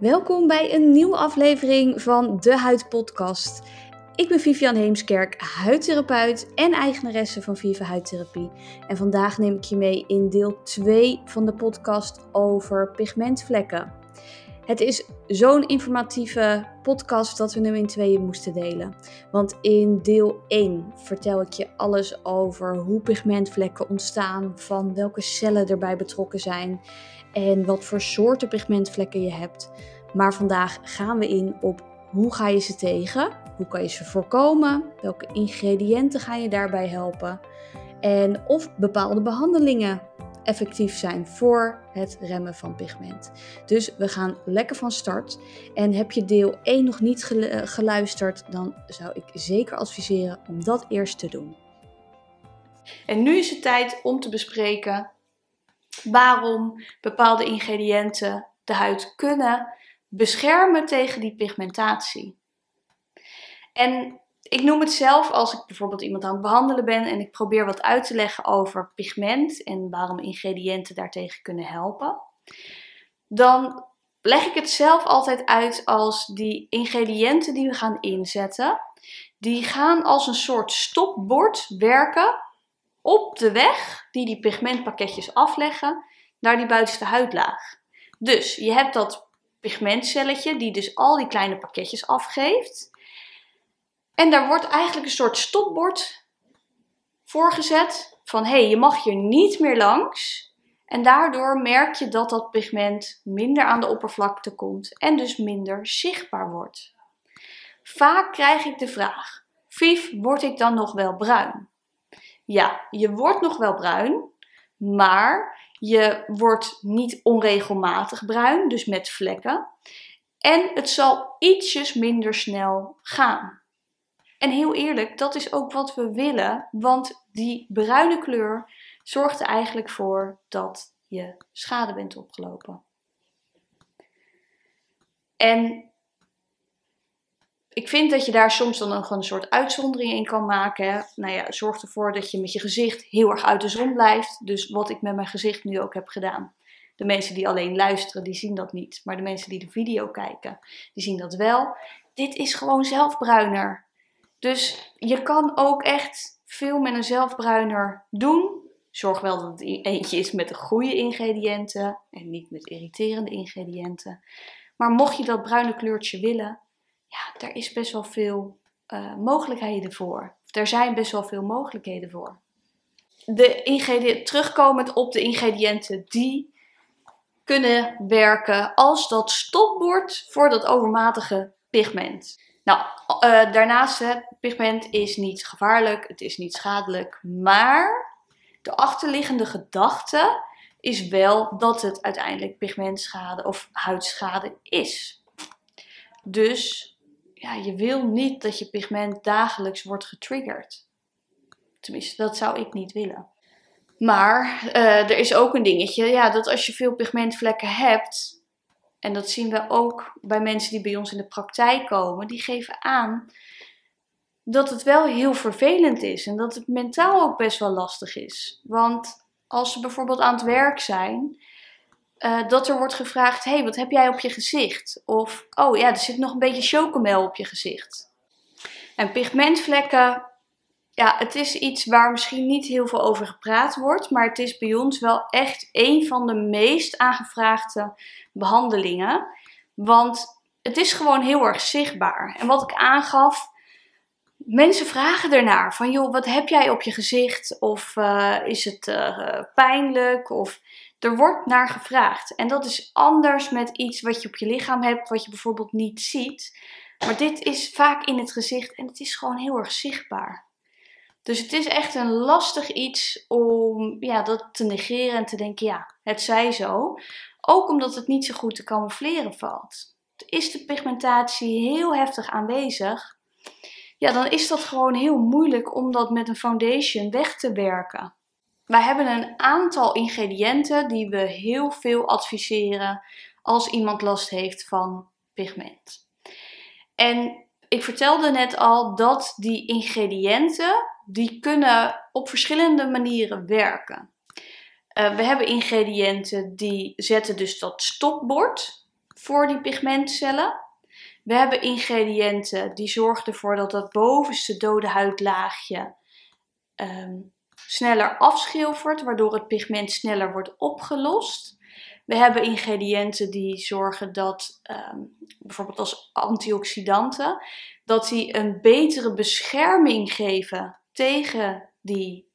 Welkom bij een nieuwe aflevering van de Huid Podcast. Ik ben Vivian Heemskerk, huidtherapeut en eigenaresse van Viva Huidtherapie. En vandaag neem ik je mee in deel 2 van de podcast over pigmentvlekken. Het is zo'n informatieve podcast dat we hem in tweeën moesten delen. Want in deel 1 vertel ik je alles over hoe pigmentvlekken ontstaan, van welke cellen erbij betrokken zijn en wat voor soorten pigmentvlekken je hebt. Maar vandaag gaan we in op hoe ga je ze tegen, hoe kan je ze voorkomen, welke ingrediënten ga je daarbij helpen en of bepaalde behandelingen effectief zijn voor het remmen van pigment. Dus we gaan lekker van start. En heb je deel 1 nog niet geluisterd, dan zou ik zeker adviseren om dat eerst te doen. En nu is het tijd om te bespreken waarom bepaalde ingrediënten de huid kunnen beschermen tegen die pigmentatie. En ik noem het zelf als ik bijvoorbeeld iemand aan het behandelen ben en ik probeer wat uit te leggen over pigment en waarom ingrediënten daartegen kunnen helpen. Dan leg ik het zelf altijd uit als die ingrediënten die we gaan inzetten, die gaan als een soort stopbord werken op de weg die die pigmentpakketjes afleggen naar die buitenste huidlaag. Dus je hebt dat pigmentcelletje die dus al die kleine pakketjes afgeeft. En daar wordt eigenlijk een soort stopbord voorgezet van hé, hey, je mag hier niet meer langs. En daardoor merk je dat dat pigment minder aan de oppervlakte komt en dus minder zichtbaar wordt. Vaak krijg ik de vraag: Vief, word ik dan nog wel bruin? Ja, je wordt nog wel bruin, maar je wordt niet onregelmatig bruin, dus met vlekken. En het zal ietsjes minder snel gaan. En heel eerlijk, dat is ook wat we willen, want die bruine kleur zorgt er eigenlijk voor dat je schade bent opgelopen. En ik vind dat je daar soms dan nog een soort uitzondering in kan maken. Nou ja, zorg ervoor dat je met je gezicht heel erg uit de zon blijft. Dus wat ik met mijn gezicht nu ook heb gedaan. De mensen die alleen luisteren, die zien dat niet. Maar de mensen die de video kijken, die zien dat wel. Dit is gewoon zelfbruiner. Dus je kan ook echt veel met een zelfbruiner doen. Zorg wel dat het eentje is met de goede ingrediënten en niet met irriterende ingrediënten. Maar mocht je dat bruine kleurtje willen, ja, daar is best wel veel uh, mogelijkheden voor. Er zijn best wel veel mogelijkheden voor. De ingrediënten, terugkomend op de ingrediënten die kunnen werken als dat stopbord voor dat overmatige pigment. Nou, uh, daarnaast, het pigment is niet gevaarlijk, het is niet schadelijk, maar de achterliggende gedachte is wel dat het uiteindelijk pigmentschade of huidschade is. Dus ja, je wil niet dat je pigment dagelijks wordt getriggerd. Tenminste, dat zou ik niet willen. Maar uh, er is ook een dingetje, ja, dat als je veel pigmentvlekken hebt, en dat zien we ook bij mensen die bij ons in de praktijk komen, die geven aan dat het wel heel vervelend is en dat het mentaal ook best wel lastig is. Want als ze bijvoorbeeld aan het werk zijn uh, dat er wordt gevraagd: hey, wat heb jij op je gezicht? Of oh ja, er zit nog een beetje chocomel op je gezicht. En pigmentvlekken, ja, het is iets waar misschien niet heel veel over gepraat wordt, maar het is bij ons wel echt een van de meest aangevraagde behandelingen. Want het is gewoon heel erg zichtbaar. En wat ik aangaf, mensen vragen ernaar van joh, wat heb jij op je gezicht? Of uh, is het uh, pijnlijk? Of er wordt naar gevraagd. En dat is anders met iets wat je op je lichaam hebt, wat je bijvoorbeeld niet ziet. Maar dit is vaak in het gezicht en het is gewoon heel erg zichtbaar. Dus het is echt een lastig iets om ja, dat te negeren en te denken, ja, het zij zo. Ook omdat het niet zo goed te camoufleren valt. Is de pigmentatie heel heftig aanwezig, ja, dan is dat gewoon heel moeilijk om dat met een foundation weg te werken. Wij hebben een aantal ingrediënten die we heel veel adviseren als iemand last heeft van pigment. En ik vertelde net al dat die ingrediënten die kunnen op verschillende manieren werken. Uh, we hebben ingrediënten die zetten dus dat stopbord voor die pigmentcellen. We hebben ingrediënten die zorgen ervoor dat dat bovenste dode huidlaagje ehm, sneller afschilfert, waardoor het pigment sneller wordt opgelost. We hebben ingrediënten die zorgen dat, ehm, bijvoorbeeld als antioxidanten, dat die een betere bescherming geven tegen die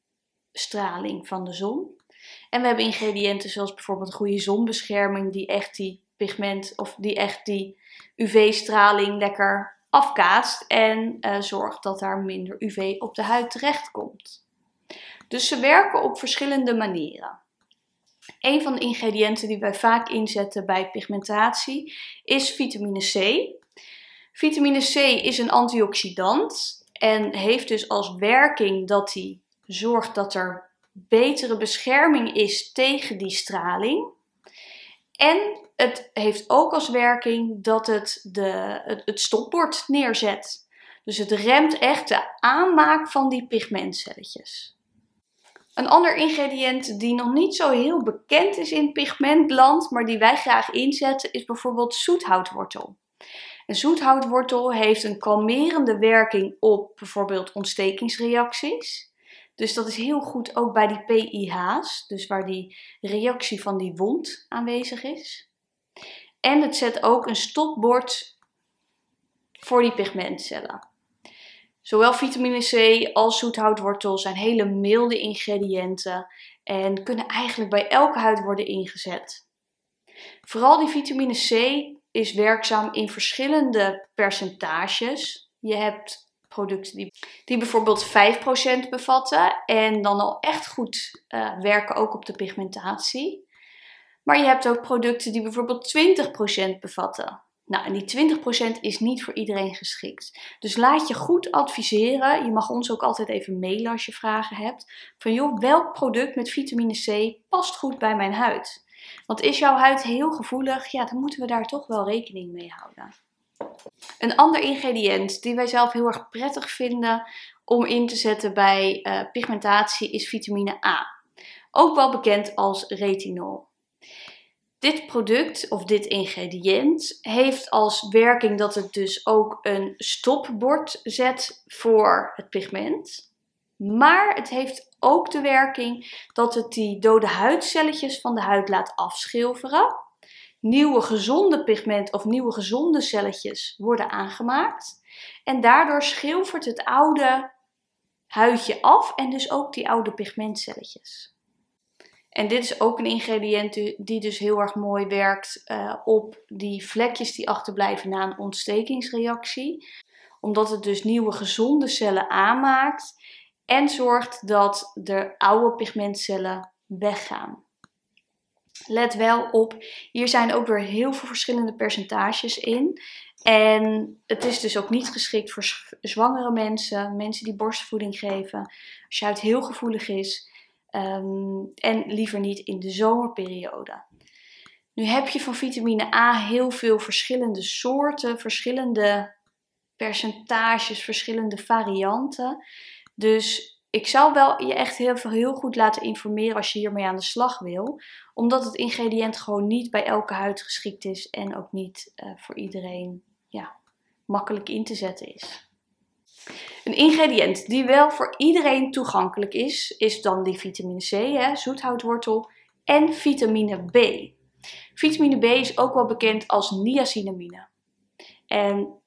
straling van de zon. En we hebben ingrediënten zoals bijvoorbeeld goede zonbescherming, die echt die pigment of die echt die UV-straling lekker afkaatst en uh, zorgt dat daar minder UV op de huid terechtkomt. Dus ze werken op verschillende manieren. Een van de ingrediënten die wij vaak inzetten bij pigmentatie is vitamine C. Vitamine C is een antioxidant en heeft dus als werking dat hij zorgt dat er betere bescherming is tegen die straling. En het heeft ook als werking dat het de, het, het stopbord neerzet. Dus het remt echt de aanmaak van die pigmentcelletjes. Een ander ingrediënt die nog niet zo heel bekend is in pigmentland, maar die wij graag inzetten, is bijvoorbeeld zoethoutwortel. En zoethoutwortel heeft een kalmerende werking op bijvoorbeeld ontstekingsreacties. Dus dat is heel goed ook bij die PIH's, dus waar die reactie van die wond aanwezig is. En het zet ook een stopbord voor die pigmentcellen. Zowel vitamine C als zoethoutwortel zijn hele milde ingrediënten en kunnen eigenlijk bij elke huid worden ingezet. Vooral die vitamine C is werkzaam in verschillende percentages. Je hebt producten die, die bijvoorbeeld 5% bevatten en dan al echt goed uh, werken ook op de pigmentatie. Maar je hebt ook producten die bijvoorbeeld 20% bevatten. Nou, en die 20% is niet voor iedereen geschikt. Dus laat je goed adviseren. Je mag ons ook altijd even mailen als je vragen hebt. Van joh, welk product met vitamine C past goed bij mijn huid? Want is jouw huid heel gevoelig? Ja, dan moeten we daar toch wel rekening mee houden. Een ander ingrediënt die wij zelf heel erg prettig vinden om in te zetten bij uh, pigmentatie is vitamine A. Ook wel bekend als retinol. Dit product of dit ingrediënt heeft als werking dat het dus ook een stopbord zet voor het pigment. Maar het heeft ook de werking dat het die dode huidcelletjes van de huid laat afschilferen. Nieuwe gezonde pigment of nieuwe gezonde celletjes worden aangemaakt. En daardoor schilfert het oude huidje af en dus ook die oude pigmentcelletjes. En dit is ook een ingrediënt die dus heel erg mooi werkt uh, op die vlekjes die achterblijven na een ontstekingsreactie. Omdat het dus nieuwe gezonde cellen aanmaakt en zorgt dat de oude pigmentcellen weggaan. Let wel op, hier zijn ook weer heel veel verschillende percentages in. En het is dus ook niet geschikt voor zwangere mensen, mensen die borstvoeding geven. Als je huid heel gevoelig is, Ehm, en liever niet in de zomerperiode. Nu heb je van vitamine A heel veel verschillende soorten, verschillende percentages, verschillende varianten. Dus ik zou wel je echt heel, heel goed laten informeren als je hiermee aan de slag wil. Omdat het ingrediënt gewoon niet bij elke huid geschikt is en ook niet uh, voor iedereen ja, makkelijk in te zetten is. Een ingrediënt die wel voor iedereen toegankelijk is, is dan die vitamine C, hè, zoethoutwortel, en vitamine B. Vitamine B is ook wel bekend als niacinamine. En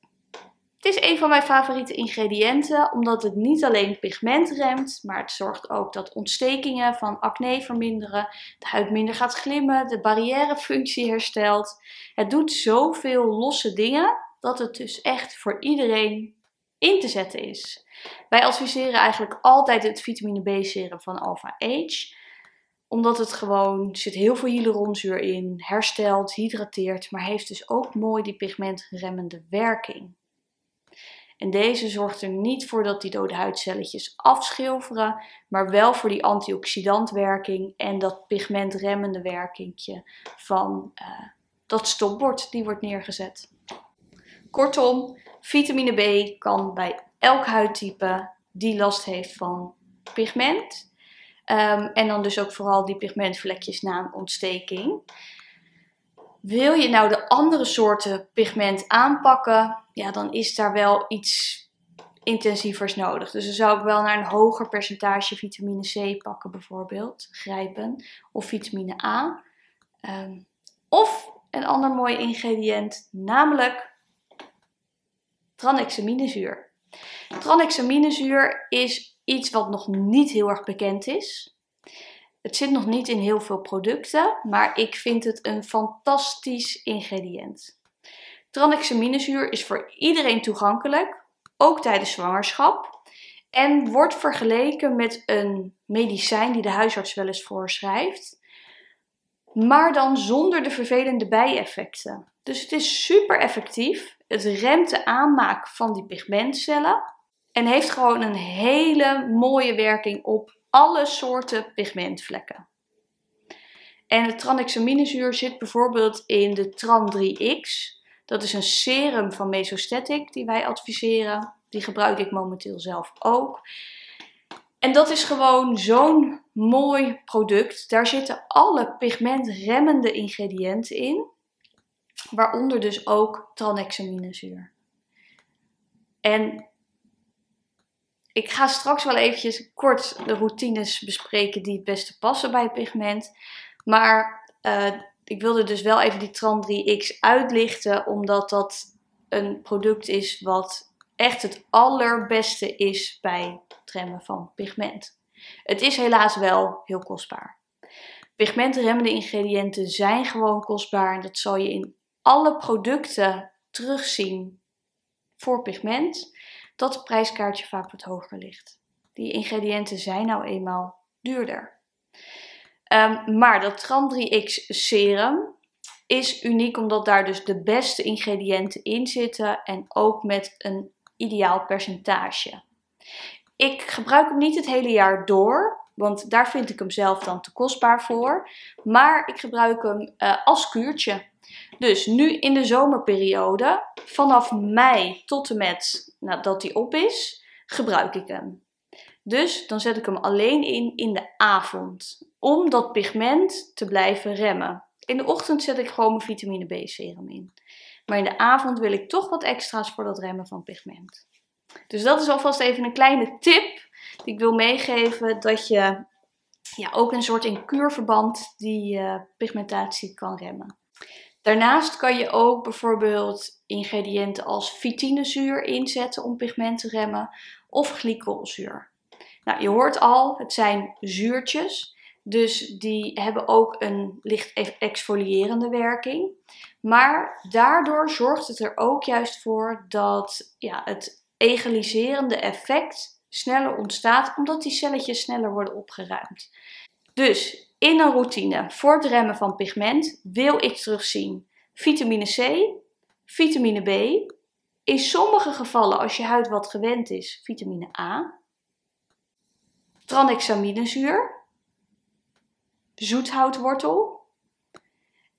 het is een van mijn favoriete ingrediënten, omdat het niet alleen pigment remt, maar het zorgt ook dat ontstekingen van acne verminderen, de huid minder gaat glimmen, de barrièrefunctie herstelt. Het doet zoveel losse dingen dat het dus echt voor iedereen in te zetten is. Wij adviseren eigenlijk altijd het vitamine B serum van Alpha Age omdat het gewoon, zit heel veel hyaluronzuur in, herstelt, hydrateert, maar heeft dus ook mooi die pigmentremmende werking. En deze zorgt er niet voor dat die dode huidcelletjes afschilferen, maar wel voor die antioxidantwerking en dat pigmentremmende werkingje van uh, dat stopbord die wordt neergezet. Kortom, Vitamine B kan bij elk huidtype die last heeft van pigment. Um, en dan dus ook vooral die pigmentvlekjes na een ontsteking. Wil je nou de andere soorten pigment aanpakken, ja, dan is daar wel iets intensievers nodig. Dus dan zou ik wel naar een hoger percentage vitamine C pakken bijvoorbeeld, grijpen, of vitamine A. Ehm, of een ander mooi ingrediënt, namelijk tranexaminezuur. Tranexaminezuur is iets wat nog niet heel erg bekend is. Het zit nog niet in heel veel producten, maar ik vind het een fantastisch ingrediënt. Tranexaminezuur is voor iedereen toegankelijk, ook tijdens zwangerschap. En wordt vergeleken met een medicijn die de huisarts wel eens voorschrijft. Maar dan zonder de vervelende bijeffecten. Dus het is super effectief. Het remt de aanmaak van die pigmentcellen. En heeft gewoon een hele mooie werking op alle soorten pigmentvlekken. En het tranexaminezuur zit bijvoorbeeld in de Tran3X. Dat is een serum van Mesostatic die wij adviseren. Die gebruik ik momenteel zelf ook. En dat is gewoon zo'n mooi product. Daar zitten alle pigmentremmende ingrediënten in. Waaronder dus ook tranexaminezuur. En ik ga straks wel eventjes kort de routines bespreken die het beste passen bij pigment. Maar uh, ik wilde dus wel even die Tran 3X uitlichten, omdat dat een product is wat echt het allerbeste is bij het remmen van pigment. Het is helaas wel heel kostbaar. Pigmentremmende ingrediënten zijn gewoon kostbaar en dat zal je in alle producten terugzien voor pigment, dat het prijskaartje vaak wat hoger ligt. Die ingrediënten zijn nou eenmaal duurder. Um, maar dat Tran3X serum is uniek omdat daar dus de beste ingrediënten in zitten en ook met een ideaal percentage. Ik gebruik hem niet het hele jaar door, want daar vind ik hem zelf dan te kostbaar voor. Maar ik gebruik hem uh, als kuurtje. Dus nu in de zomerperiode, vanaf mei tot en met nadat hij op is, gebruik ik hem. Dus dan zet ik hem alleen in in de avond, om dat pigment te blijven remmen. In de ochtend zet ik gewoon mijn vitamine B serum in. Maar in de avond wil ik toch wat extra's voor dat remmen van pigment. Dus dat is alvast even een kleine tip ik wil meegeven. Dat je ja, ook een soort in kuurverband die uh, pigmentatie kan remmen. Daarnaast kan je ook bijvoorbeeld ingrediënten als fitinezuur inzetten om pigment te remmen of glycolzuur. Nou, je hoort al, het zijn zuurtjes, dus die hebben ook een licht exfoliërende werking. Maar daardoor zorgt het er ook juist voor dat ja, het egaliserende effect sneller ontstaat, omdat die celletjes sneller worden opgeruimd. Dus in een routine voor het remmen van pigment wil ik terugzien vitamine C, vitamine B, in sommige gevallen als je huid wat gewend is, vitamine A, tranexaminezuur, zoethoutwortel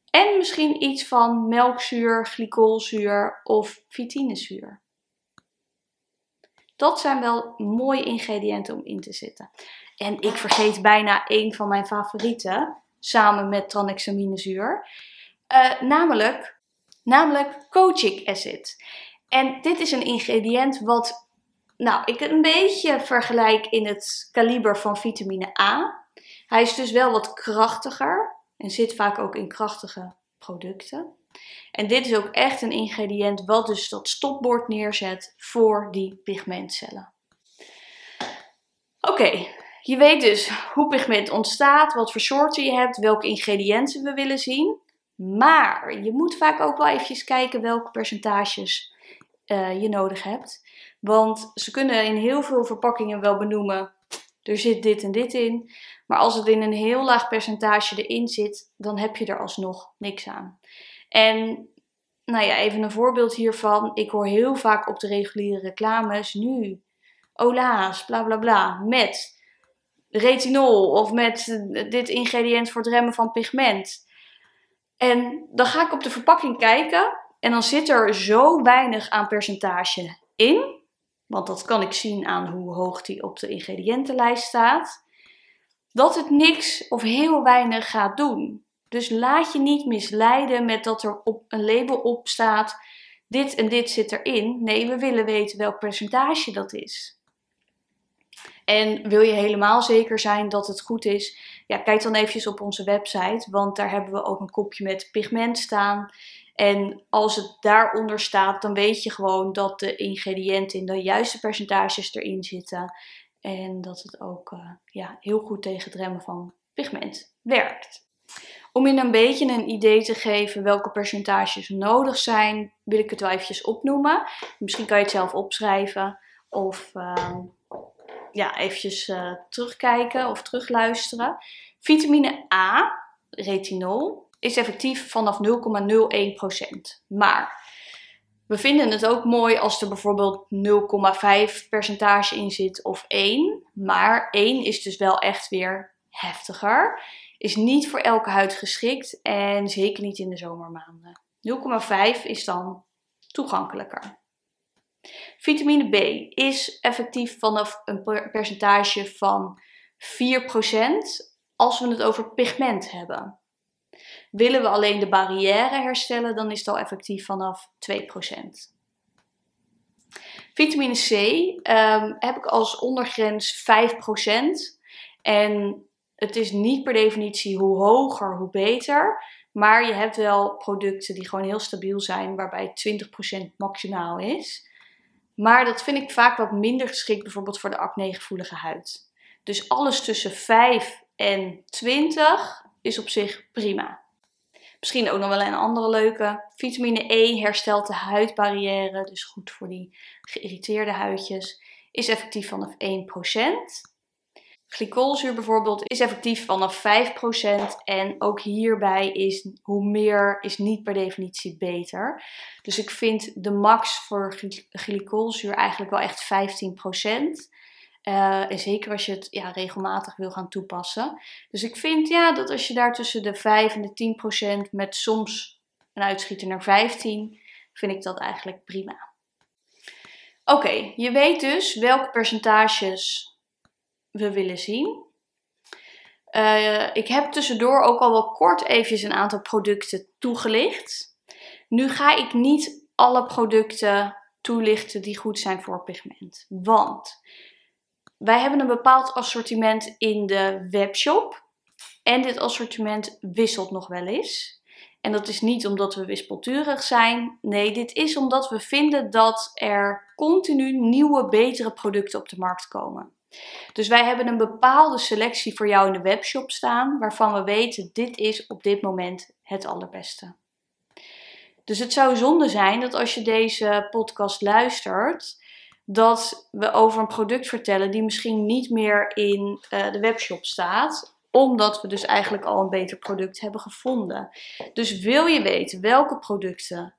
en misschien iets van melkzuur, glycolzuur of vitinezuur. Dat zijn wel mooie ingrediënten om in te zetten. En ik vergeet bijna een van mijn favorieten, samen met tranexaminezuur, uh, namelijk, namelijk kojic acid. En dit is een ingrediënt wat nou, ik een beetje vergelijk in het kaliber van vitamine A. Hij is dus wel wat krachtiger en zit vaak ook in krachtige producten. En dit is ook echt een ingrediënt wat dus dat stopbord neerzet voor die pigmentcellen. Oké, je weet dus hoe pigment ontstaat, wat voor soorten je hebt, welke ingrediënten we willen zien. Maar je moet vaak ook wel eventjes kijken welke percentages uh, je nodig hebt. Want ze kunnen in heel veel verpakkingen wel benoemen, er zit dit en dit in. Maar als het in een heel laag percentage erin zit, dan heb je er alsnog niks aan. En nou ja, even een voorbeeld hiervan. Ik hoor heel vaak op de reguliere reclames nu Ola's, bla bla bla, met retinol of met dit ingrediënt voor het remmen van pigment. En dan ga ik op de verpakking kijken en dan zit er zo weinig aan percentage in. Want dat kan ik zien aan hoe hoog die op de ingrediëntenlijst staat. Dat het niks of heel weinig gaat doen. Dus laat je niet misleiden met dat er op een label op staat: dit en dit zit erin. Nee, we willen weten welk percentage dat is. En wil je helemaal zeker zijn dat het goed is, ja, kijk dan eventjes op onze website, want daar hebben we ook een kopje met pigment staan. En als het daaronder staat, dan weet je gewoon dat de ingrediënten in de juiste percentages erin zitten. En dat het ook uh, ja, heel goed tegen het remmen van pigment werkt. Om je een beetje een idee te geven welke percentages nodig zijn, wil ik het wel eventjes opnoemen. Misschien kan je het zelf opschrijven of uh, ja, eventjes uh, terugkijken of terugluisteren. Vitamine A, retinol, is effectief vanaf 0,01%. Maar we vinden het ook mooi als er bijvoorbeeld 0,5 percentage in zit of 1. Maar 1 is dus wel echt weer heftiger. Is niet voor elke huid geschikt en zeker niet in de zomermaanden. 0,5 is dan toegankelijker. Vitamine B is effectief vanaf een percentage van 4% als we het over pigment hebben. Willen we alleen de barrière herstellen, dan is het al effectief vanaf 2%. Vitamine C um, heb ik als ondergrens 5%. En het is niet per definitie hoe hoger, hoe beter. Maar je hebt wel producten die gewoon heel stabiel zijn, waarbij 20% maximaal is. Maar dat vind ik vaak wat minder geschikt, bijvoorbeeld voor de acnegevoelige huid. Dus alles tussen 5 en 20 is op zich prima. Misschien ook nog wel een andere leuke. Vitamine E herstelt de huidbarrière, dus goed voor die geïrriteerde huidjes. Is effectief vanaf 1%. Glycolzuur bijvoorbeeld is effectief vanaf 5% en ook hierbij is hoe meer is niet per definitie beter. Dus ik vind de max voor glycolzuur eigenlijk wel echt 15%. Uh, en zeker als je het ja, regelmatig wil gaan toepassen. Dus ik vind ja, dat als je daar tussen de 5 en de 10 procent met soms een uitschieter naar 15, vind ik dat eigenlijk prima. Oké, je weet dus welke percentages we willen zien. Uh, ik heb tussendoor ook al wel kort eventjes een aantal producten toegelicht. Nu ga ik niet alle producten toelichten die goed zijn voor pigment. Want wij hebben een bepaald assortiment in de webshop. En dit assortiment wisselt nog wel eens. En dat is niet omdat we wispelturig zijn. Nee, dit is omdat we vinden dat er continu nieuwe, betere producten op de markt komen. Dus wij hebben een bepaalde selectie voor jou in de webshop staan, waarvan we weten dit is op dit moment het allerbeste. Dus het zou zonde zijn dat als je deze podcast luistert, dat we over een product vertellen die misschien niet meer in uh, de webshop staat, omdat we dus eigenlijk al een beter product hebben gevonden. Dus wil je weten welke producten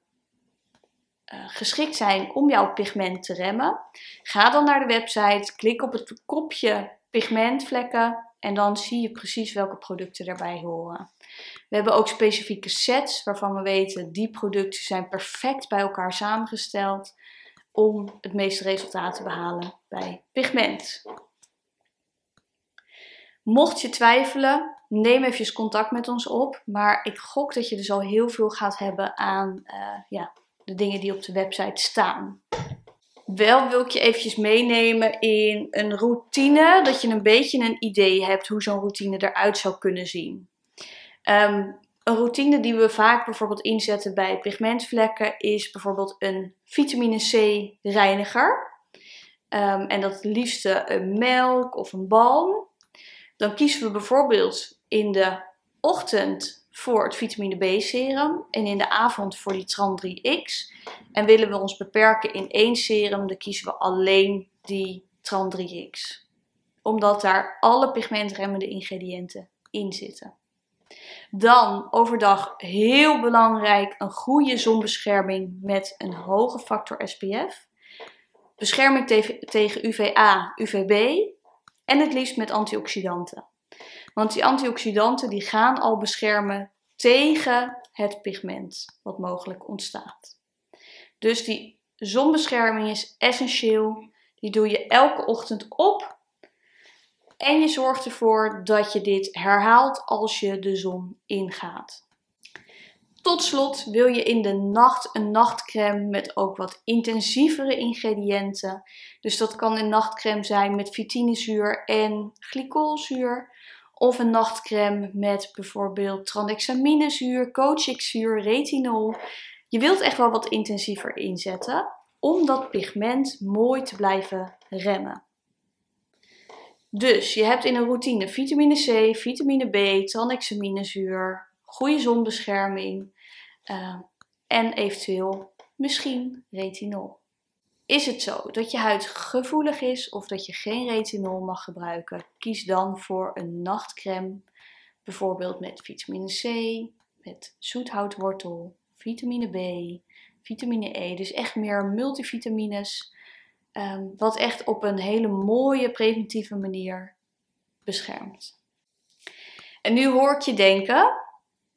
geschikt zijn om jouw pigment te remmen, ga dan naar de website, klik op het kopje pigmentvlekken en dan zie je precies welke producten erbij horen. We hebben ook specifieke sets waarvan we weten die producten zijn perfect bij elkaar samengesteld om het meeste resultaat te behalen bij pigment. Mocht je twijfelen, neem even contact met ons op. Maar ik gok dat je dus al heel veel gaat hebben aan uh, ja, de dingen die op de website staan. Wel wil ik je eventjes meenemen in een routine, dat je een beetje een idee hebt hoe zo'n routine eruit zou kunnen zien. Um, een routine die we vaak bijvoorbeeld inzetten bij pigmentvlekken is bijvoorbeeld een vitamine C reiniger. Um, en dat liefste een melk of een balm. Dan kiezen we bijvoorbeeld in de ochtend voor het vitamine B serum en in de avond voor die Tran 3X. En willen we ons beperken in één serum, dan kiezen we alleen die Tran 3X. Omdat daar alle pigmentremmende ingrediënten in zitten. Dan overdag heel belangrijk een goede zonbescherming met een hoge factor SPF. Bescherming tegen UVA, UVB en het liefst met antioxidanten. Want die antioxidanten die gaan al beschermen tegen het pigment wat mogelijk ontstaat. Dus die zonbescherming is essentieel. Die doe je elke ochtend op En je zorgt ervoor dat je dit herhaalt als je de zon ingaat. Tot slot wil je in de nacht een nachtcreme met ook wat intensievere ingrediënten. Dus dat kan een nachtcreme zijn met vitinezuur en glycolzuur. Of een nachtcreme met bijvoorbeeld tranexaminezuur, kochikzuur, retinol. Je wilt echt wel wat intensiever inzetten om dat pigment mooi te blijven remmen. Dus je hebt in een routine vitamine C, vitamine B, tranexaminezuur, goede zonbescherming uh, en eventueel misschien retinol. Is het zo dat je huid gevoelig is of dat je geen retinol mag gebruiken? Kies dan voor een nachtcreme, bijvoorbeeld met vitamine C, met zoethoutwortel, vitamine B, vitamine E. Dus echt meer multivitamines, um, wat echt op een hele mooie preventieve manier beschermt. En nu hoor ik je denken,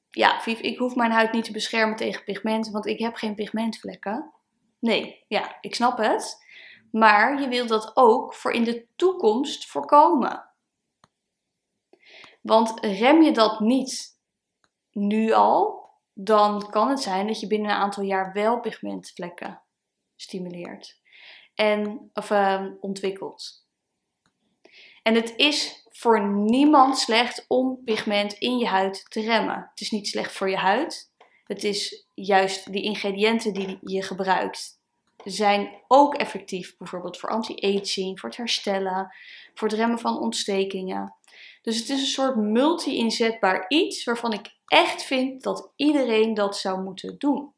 ja, Viv, ik hoef mijn huid niet te beschermen tegen pigment, want ik heb geen pigmentvlekken. Nee, ja, ik snap het. Maar je wilt dat ook voor in de toekomst voorkomen. Want rem je dat niet nu al, dan kan het zijn dat je binnen een aantal jaar wel pigmentvlekken stimuleert en of, uh, ontwikkelt. En het is voor niemand slecht om pigment in je huid te remmen. Het is niet slecht voor je huid. Het is juist die ingrediënten die je gebruikt zijn ook effectief, bijvoorbeeld voor anti-aging, voor het herstellen, voor het remmen van ontstekingen. Dus het is een soort multi-inzetbaar iets waarvan ik echt vind dat iedereen dat zou moeten doen.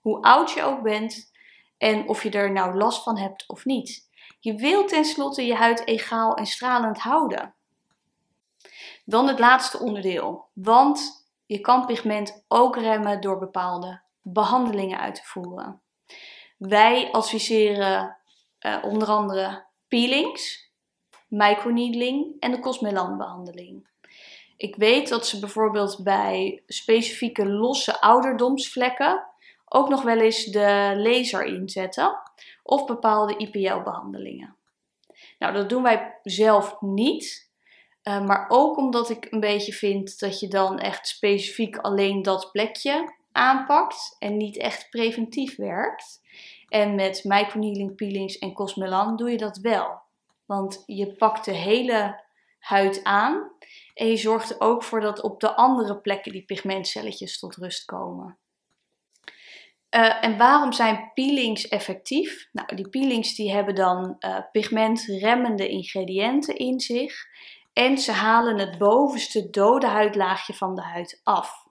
Hoe oud je ook bent en of je er nou last van hebt of niet. Je wilt tenslotte je huid egaal en stralend houden. Dan het laatste onderdeel. Want je kan pigment ook remmen door bepaalde behandelingen uit te voeren. Wij adviseren uh, onder andere peelings, microneedling en de cosmelanbehandeling. Ik weet dat ze bijvoorbeeld bij specifieke losse ouderdomsvlekken ook nog wel eens de laser inzetten of bepaalde IPL-behandelingen. Nou, dat doen wij zelf niet. Uh, maar ook omdat ik een beetje vind dat je dan echt specifiek alleen dat plekje aanpakt en niet echt preventief werkt. En met microneedling, peelings en cosmelan doe je dat wel. Want je pakt de hele huid aan en je zorgt er ook voor dat op de andere plekken die pigmentcelletjes tot rust komen. Uh, en waarom zijn peelings effectief? Nou, die peelings die hebben dan uh, pigmentremmende ingrediënten in zich. En ze halen het bovenste dode huidlaagje van de huid af.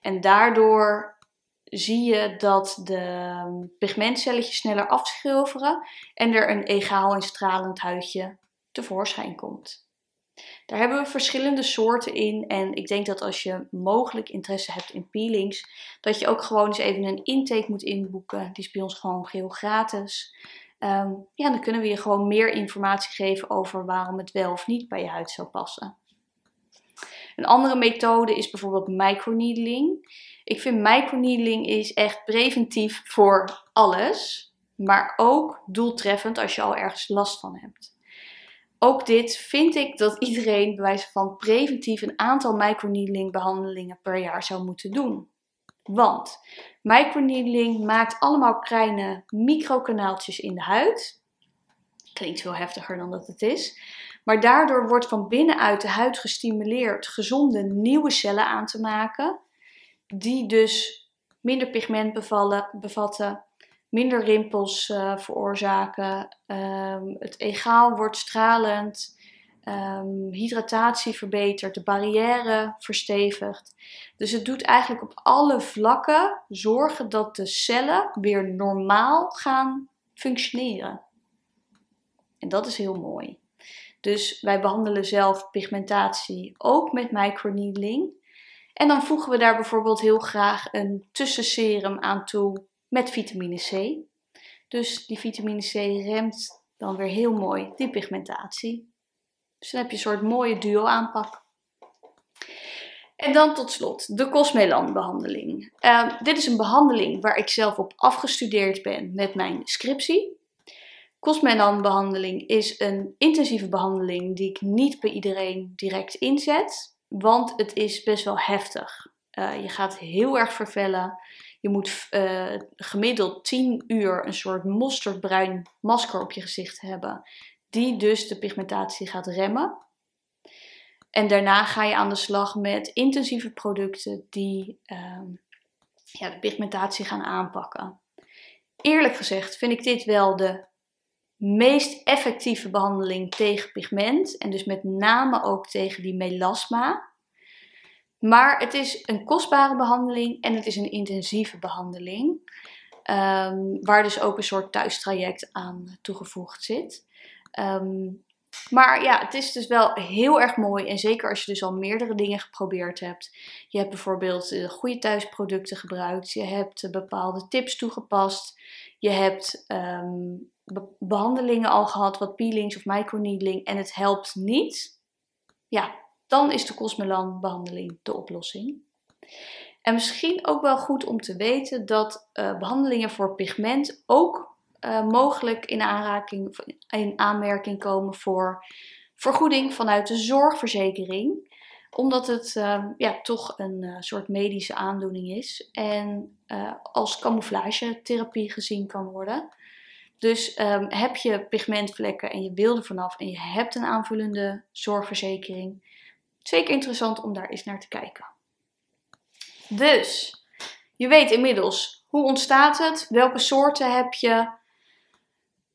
En daardoor zie je dat de pigmentcelletjes sneller afschilferen en er een egaal en stralend huidje tevoorschijn komt. Daar hebben we verschillende soorten in. En ik denk dat als je mogelijk interesse hebt in peelings, dat je ook gewoon eens even een intake moet inboeken. Die is bij ons gewoon geheel gratis. Um, ja, dan kunnen we je gewoon meer informatie geven over waarom het wel of niet bij je huid zou passen. Een andere methode is bijvoorbeeld microneedling. Ik vind microneedling is echt preventief voor alles, maar ook doeltreffend als je al ergens last van hebt. Ook dit vind ik dat iedereen bij wijze van preventief een aantal microneedling behandelingen per jaar zou moeten doen. Want microneedling maakt allemaal kleine microkanaaltjes in de huid. Klinkt veel heftiger dan dat het is. Maar daardoor wordt van binnenuit de huid gestimuleerd gezonde nieuwe cellen aan te maken. Die dus minder pigment bevallen, bevatten, minder rimpels uh, veroorzaken. Um, het egaal wordt stralend. Um, hydratatie verbetert, de barrière verstevigt. Dus het doet eigenlijk op alle vlakken zorgen dat de cellen weer normaal gaan functioneren. En dat is heel mooi. Dus wij behandelen zelf pigmentatie ook met microneedling. En dan voegen we daar bijvoorbeeld heel graag een tussenserum aan toe met vitamine C. Dus die vitamine C remt dan weer heel mooi die pigmentatie. Dus dan heb je een soort mooie duo aanpak. En dan tot slot de Cosmelan behandeling. Uh, dit is een behandeling waar ik zelf op afgestudeerd ben met mijn scriptie. Cosmelan-behandeling is een intensieve behandeling die ik niet bij iedereen direct inzet, want het is best wel heftig. Uh, je gaat heel erg vervellen. Je moet uh, gemiddeld 10 uur een soort mosterdbruin masker op je gezicht hebben, die dus de pigmentatie gaat remmen. En daarna ga je aan de slag met intensieve producten die uh, ja, de pigmentatie gaan aanpakken. Eerlijk gezegd vind ik dit wel de meest effectieve behandeling tegen pigment en dus met name ook tegen die melasma. Maar het is een kostbare behandeling en het is een intensieve behandeling. Um, waar dus ook een soort thuistraject aan toegevoegd zit. Um, maar ja, het is dus wel heel erg mooi. En zeker als je dus al meerdere dingen geprobeerd hebt. Je hebt bijvoorbeeld uh, goede thuisproducten gebruikt. Je hebt uh, bepaalde tips toegepast. Je hebt um, behandelingen al gehad, wat peelings of microneedling. En het helpt niet. Ja, dan is de Cosmelan behandeling de oplossing. En misschien ook wel goed om te weten dat uh, behandelingen voor pigment ook uh, mogelijk in, aanraking, in aanmerking komen voor vergoeding vanuit de zorgverzekering omdat het uh, ja, toch een uh, soort medische aandoening is en als camouflagetherapie gezien kan worden. Dus um, heb je pigmentvlekken en je wil er vanaf en je hebt een aanvullende zorgverzekering, zeker interessant om daar eens naar te kijken. Dus, je weet inmiddels hoe ontstaat het, welke soorten heb je,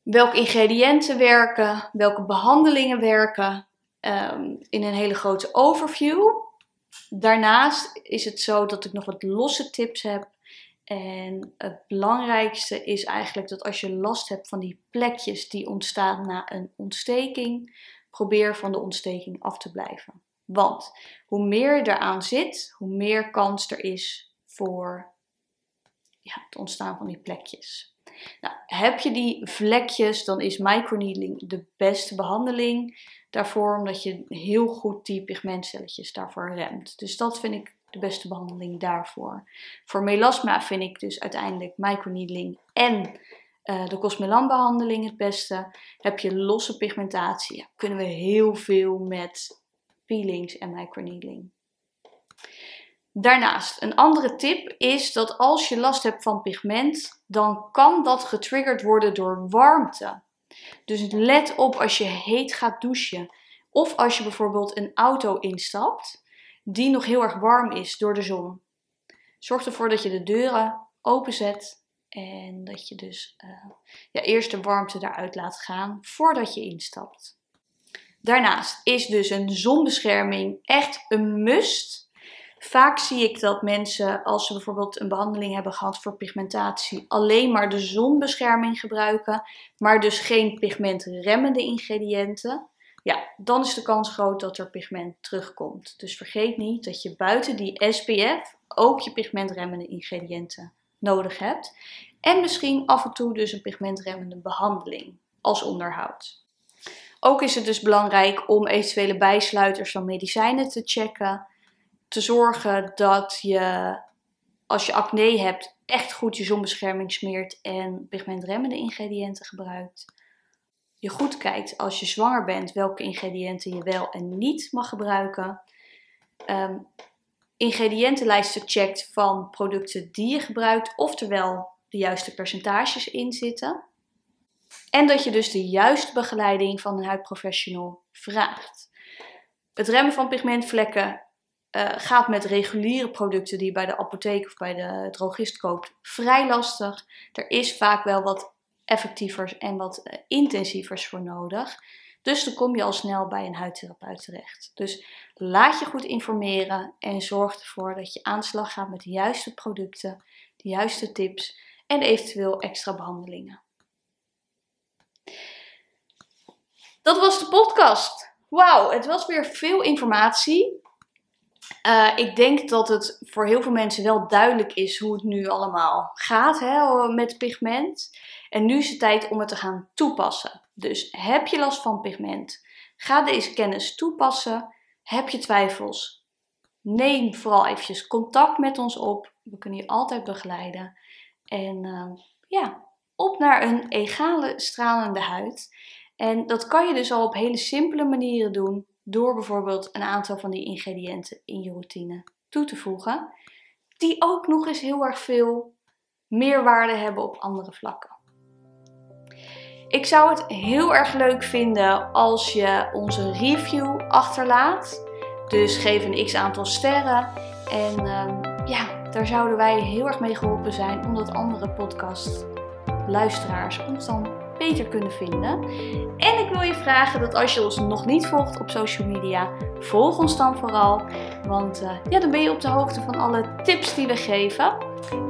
welke ingrediënten werken, welke behandelingen werken um, in een hele grote overview. Daarnaast is het zo dat ik nog wat losse tips heb. En het belangrijkste is eigenlijk dat als je last hebt van die plekjes die ontstaan na een ontsteking, probeer van de ontsteking af te blijven. Want hoe meer je eraan zit, hoe meer kans er is voor het ontstaan van die plekjes. Nou, heb je die vlekjes, dan is microneedling de beste behandeling daarvoor, omdat je heel goed die pigmentcelletjes daarvoor remt. Dus dat vind ik de beste behandeling daarvoor. Voor melasma vind ik dus uiteindelijk microneedling en uh, de Cosmelan behandeling het beste. Heb je losse pigmentatie, kunnen we heel veel met peelings en microneedling. Daarnaast, een andere tip is dat als je last hebt van pigment, dan kan dat getriggerd worden door warmte. Dus let op als je heet gaat douchen of als je bijvoorbeeld een auto instapt die nog heel erg warm is door de zon. Zorg ervoor dat je de deuren openzet en dat je dus uh, ja, eerst de warmte daaruit laat gaan voordat je instapt. Daarnaast is dus een zonbescherming echt een must Vaak zie ik dat mensen, als ze bijvoorbeeld een behandeling hebben gehad voor pigmentatie, alleen maar de zonbescherming gebruiken, maar dus geen pigmentremmende ingrediënten. Ja, dan is de kans groot dat er pigment terugkomt. Dus vergeet niet dat je buiten die SPF ook je pigmentremmende ingrediënten nodig hebt. En misschien af en toe dus een pigmentremmende behandeling als onderhoud. Ook is het dus belangrijk om eventuele bijsluiters van medicijnen te checken te zorgen dat je, als je acne hebt, echt goed je zonbescherming smeert en pigmentremmende ingrediënten gebruikt. Je goed kijkt als je zwanger bent welke ingrediënten je wel en niet mag gebruiken. Um, ingrediëntenlijsten checkt van producten die je gebruikt, oftewel de juiste percentages in zitten. En dat je dus de juiste begeleiding van een huidprofessional vraagt. Het remmen van pigmentvlekken uh, gaat met reguliere producten die je bij de apotheek of bij de drogist koopt vrij lastig. Er is vaak wel wat effectievers en wat uh, intensievers voor nodig. Dus dan kom je al snel bij een huidtherapeut terecht. Dus laat je goed informeren en zorg ervoor dat je aanslag gaat met de juiste producten, de juiste tips en eventueel extra behandelingen. Dat was de podcast. Wauw, het was weer veel informatie. Uh, ik denk dat het voor heel veel mensen wel duidelijk is hoe het nu allemaal gaat hè, met pigment. En nu is het tijd om het te gaan toepassen. Dus heb je last van pigment? Ga deze kennis toepassen. Heb je twijfels? Neem vooral eventjes contact met ons op. We kunnen je altijd begeleiden. En uh, ja, op naar een egale stralende huid. En dat kan je dus al op hele simpele manieren doen door bijvoorbeeld een aantal van die ingrediënten in je routine toe te voegen, die ook nog eens heel erg veel meerwaarde hebben op andere vlakken. Ik zou het heel erg leuk vinden als je onze review achterlaat. Dus geef een x aantal sterren. En ehm, ja, daar zouden wij heel erg mee geholpen zijn, omdat andere podcast luisteraars ons dan beter kunnen vinden. En ik wil je vragen dat als je ons nog niet volgt op social media, volg ons dan vooral. Want uh, ja, dan ben je op de hoogte van alle tips die we geven.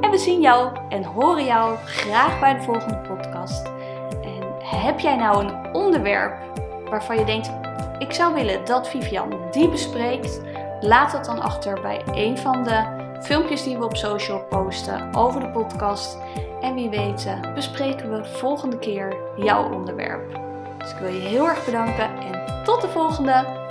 En we zien jou en horen jou graag bij de volgende podcast. En heb jij nou een onderwerp waarvan je denkt, ik zou willen dat Vivian die bespreekt? Laat het dan achter bij een van de filmpjes die we op social posten over de podcast. En wie weet eh, bespreken we volgende keer jouw onderwerp. Dus ik wil je heel erg bedanken en tot de volgende!